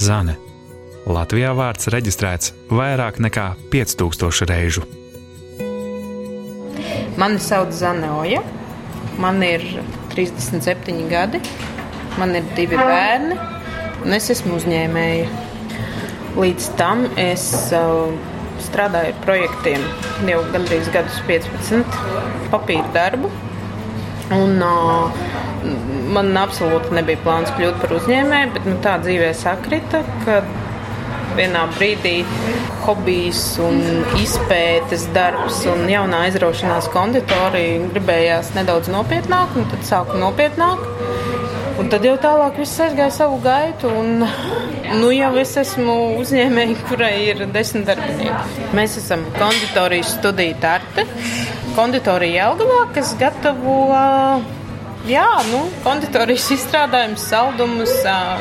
Zane. Latvijā vārds reģistrēts vairāk nekā 5000 reižu. Mani sauc Zanoja, man ir 37 gadi, man ir divi bērni, un es esmu uzņēmēja. Līdz tam es uh, strādāju ar projektiem jau gandrīz gadus 15, papīra darbu. Un, uh, man absolūti nebija plāns kļūt par uzņēmēju, bet nu, tā dzīvē sakrita, ka vienā brīdī hobijs un izpētes darbs un jaunā aizraušanās konditorija gribējās nedaudz nopietnāk, un tad sāku nopietnāk. Un tad jau tālāk viss aizgāja savu gaitu, un nu jau es esmu uzņēmēji, kurai ir desmit darbinieki. Mēs esam konditorijas studija Tarte, konditorija Jelgavā, kas gatavo Jā, nu, konditorijas izstrādājums, saldumus,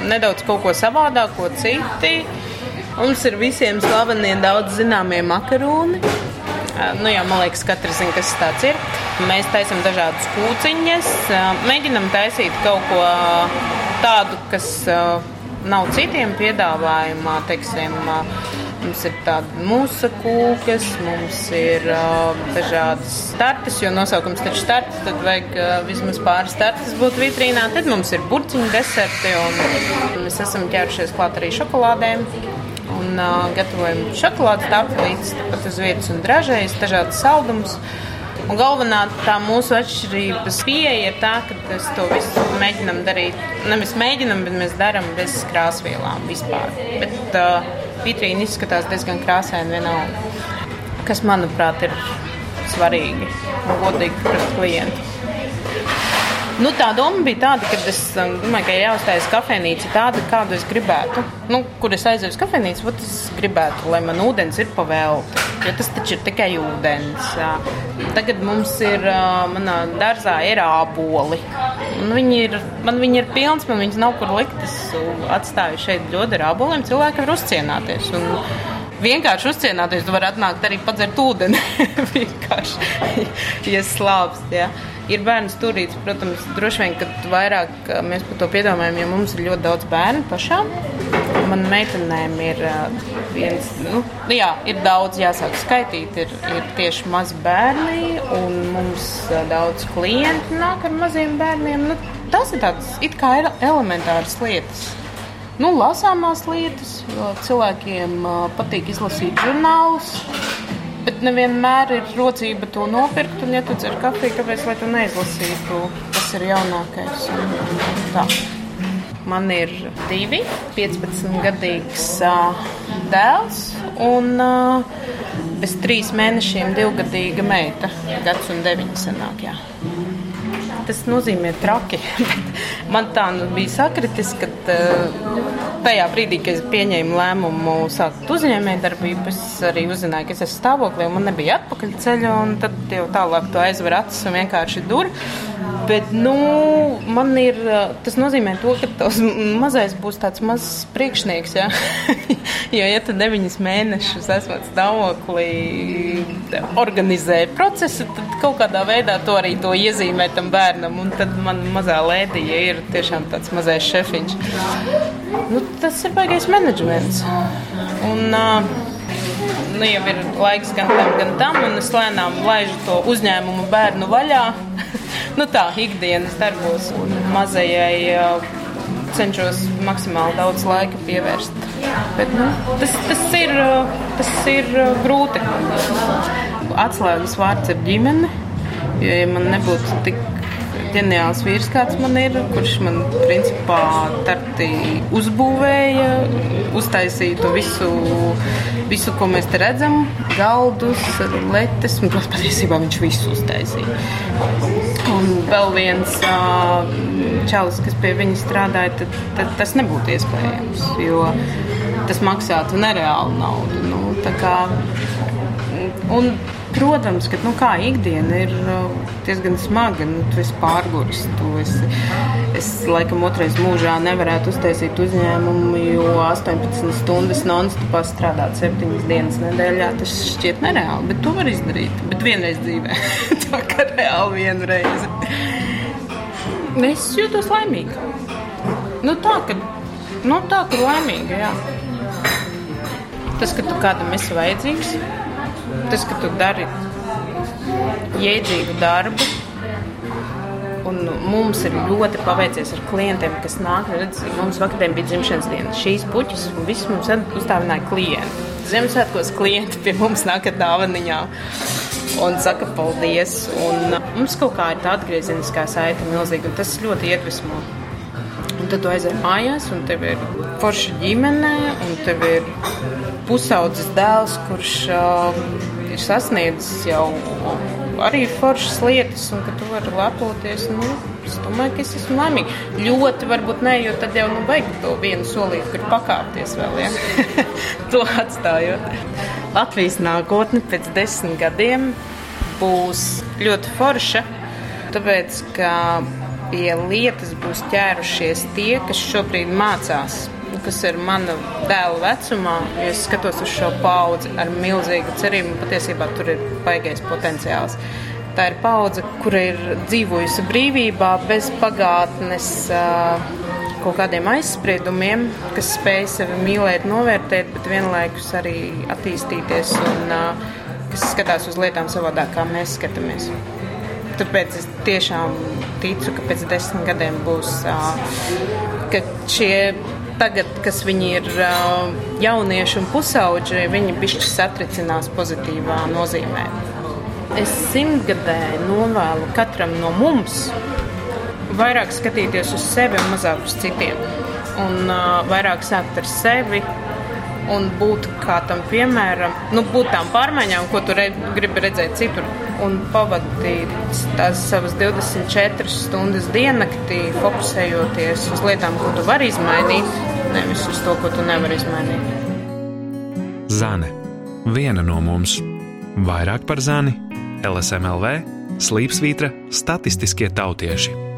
nedaudz kaut ko savādāko, citi. Mums ir visiem slavenie daudz zināmie makaroni. Nu, jā, man liekas, katrs zina, kas tas ir. Mēs taisām dažādas kūciņas, mēģinam taisīt kaut ko tādu, kas nav citiem piedāvājumā. Teiksim, mums ir tāda mūsu kūkas, mums ir uh, dažādas startas, jo nosaukums taču startas, tad vajag uh, vismaz pāris startas būt vitrīnā. Tad mums ir burciņu deserti un mēs esam ķērušies klāt arī šokolādēm un uh, gatavojam šokolādes tafelītes, pat uz vietas un dražējas, dažādas saldumus. Un galvenā tā mūsu atšķirības pieeja ir tā, ka mēs to visu mēģinām darīt. Nevis mēģinām, bet mēs darām bez krāsvielām vispār. Bet uh, vitrīna izskatās diezgan krāsaini vienalga. Kas, manuprāt, ir svarīgi un godīgi pret klientu. Nu, tā doma bija tāda, ka es um, domāju, ka jāuzstājas kafejnīca tāda, kādu es gribētu. Nu, kur es aizēju uz kafejnīcu, tad es gribētu, lai man ūdens ir pavēlta. Jo tas taču ir tikai ūdens. Tagad mums ir, uh, manā dārzā ir āboli. Viņi ir, man viņi ir pilns, man viņas nav kur likt. Es atstāju šeit ļoti ar āboliem, cilvēki var uzcienāties. Un, vienkārši uzcienāties, tu vari atnākt arī padzert ūdeni. vienkārši, ja slāpst. Ja. Ir bērnu stūrītis, protams, droši vien, ka vairāk mēs par to piedomājam, jo mums ir ļoti daudz bērnu pašām. Man meitenēm ir viens, nu, jā, ir daudz jāsāk skaitīt, ir, ir tieši mazi bērni, un mums daudz klienti nāk ar maziem bērniem. Nu, tas ir tāds it kā elementāras lietas. Nu, lasāmās lietas, cilvēkiem patīk izlasīt žurnālus. Bet nevienmēr ir rocība to nopirkt, un, ja tu dzer kafiju, kāpēc lai tu neizlasītu, kas ir jaunākais? Tā. Man ir divi, 15 gadīgs uh, dēls un uh, bez trīs mēnešiem divgadīga meita, gads un deviņi senāk. Jā. Tas nozīmē traki. Man tā nu bija sakritis, ka uh, tajā brīdī, kad es pieņēmu lēmumu sākt uzņēmējdarbību, es arī uzzināju, ka es esmu stāvoklī un man nebija atpakaļceļa. Tad jau tālāk to aizver acis un vienkārši dur. Bet, nu, man ir tas nozīmē to, ka tas mazais būs tāds mazs priekšnieks. Ja? jo, ja tu deviņus mēnešus esmu stāvoklī, organizē procesu, tad kaut kādā veidā to arī to iezīmē tam bērnam. Un tad man mazā lēdija ir tiešām tāds mazais šefiņš. Nu, tas ir baigais menedžments. Un, uh, nu, jau ir laiks gan tam, gan tam, un es lēnām laižu to uzņēmumu bērnu vaļā. nu, tā ikdienas darbos un mazajai cenšos maksimāli daudz laika pievērst. Bet, nu, tas, tas, ir, tas ir grūti. Atslēgas vārds ir ģimene. Ja man nebūtu tik ģeniāls vīrs, kāds man ir, kurš man principā tarti uzbūvēja, uztaisīja to visu, visu, ko mēs te redzam, galdus, letes, un patiesībā viņš visu uztaisīja. Un vēl viens čalis, kas pie viņa strādāja, tad, tad tas nebūtu iespējams, jo tas maksātu nereālu naudu. Nu, kā, un, Protams, ka nu, kā ikdiena ir uh, diezgan smaga. Nu, tu esi pārguris. Tu esi, es laikam otrais mūžā nevarētu uztaisīt uzņēmumu, jo 18 stundas non-stopā strādāt 7 dienas nedēļā. Tas šķiet nereāli, bet to var izdarīt. Bet vienreiz dzīvē. Tā kā reāli vienu reizi. Es jūtos laimīga. Nu, tā, ka Nu, tā kā laimīga, jā. Tas, ka tu kādam esi vajadzīgs, tas, ka tu dari jēdzīgu darbu. Un mums ir ļoti paveicies ar klientiem, kas nāk. Redz, mums vakarā bija dzimšanas diena. Šīs puķis un viss mums uzdāvināja klienti. Ziemassvētkos klienti pie mums nāk ar dāvanām un saka paldies. Un mums kaut kā ir tā atgriezeniskā saite milzīga, un tas ļoti iedvesmo. Un tad tu aizej mājās, un tev ir forša ģimene, un tev ir pusaudzis dēls, kurš uh, ir sasniedzis jau arī foršas lietas, un ka tu vari lepoties. Nu, es domāju, ka es esmu laimīga. Ļoti varbūt ne, jo tad jau nu, vajag to vienu solīti, kur pakāpties vēl. Ja? to atstājot. Latvijas nākotne pēc desmit gadiem būs ļoti forša, tāpēc ka pie lietas būs ķērušies tie, kas šobrīd mācās kas ir mana dēla vecumā, ja es skatos uz šo paudzi ar milzīgu cerību, patiesībā tur ir baigais potenciāls. Tā ir paudze, kura ir dzīvojusi brīvībā, bez pagātnes, kaut kādiem aizspriedumiem, kas spēj sevi mīlēt, novērtēt, bet vienlaikus arī attīstīties un kas skatās uz lietām savādāk, kā mēs skatāmies. Tāpēc es tiešām ticu, ka pēc desmit gadiem būs, ka šie tagad, kas viņi ir jaunieši un pusauģi, viņi bišķi satricinās pozitīvā nozīmē. Es simtgadē novēlu katram no mums vairāk skatīties uz sevi un mazāk uz citiem. Un uh, vairāk sākt ar sevi un būt kā tam piemēram, nu, būt tām pārmaiņām, ko tu re, gribi redzēt citur. Un pavadīt tās savas 24 stundas diennaktī, fokusējoties uz lietām, ko tu vari izmainīt, nevis uz to, ko tu nevari izmainīt. Zane, viena no mums, vairāk par zani, LSMLV, slīpsvītra, statistiskie tautieši.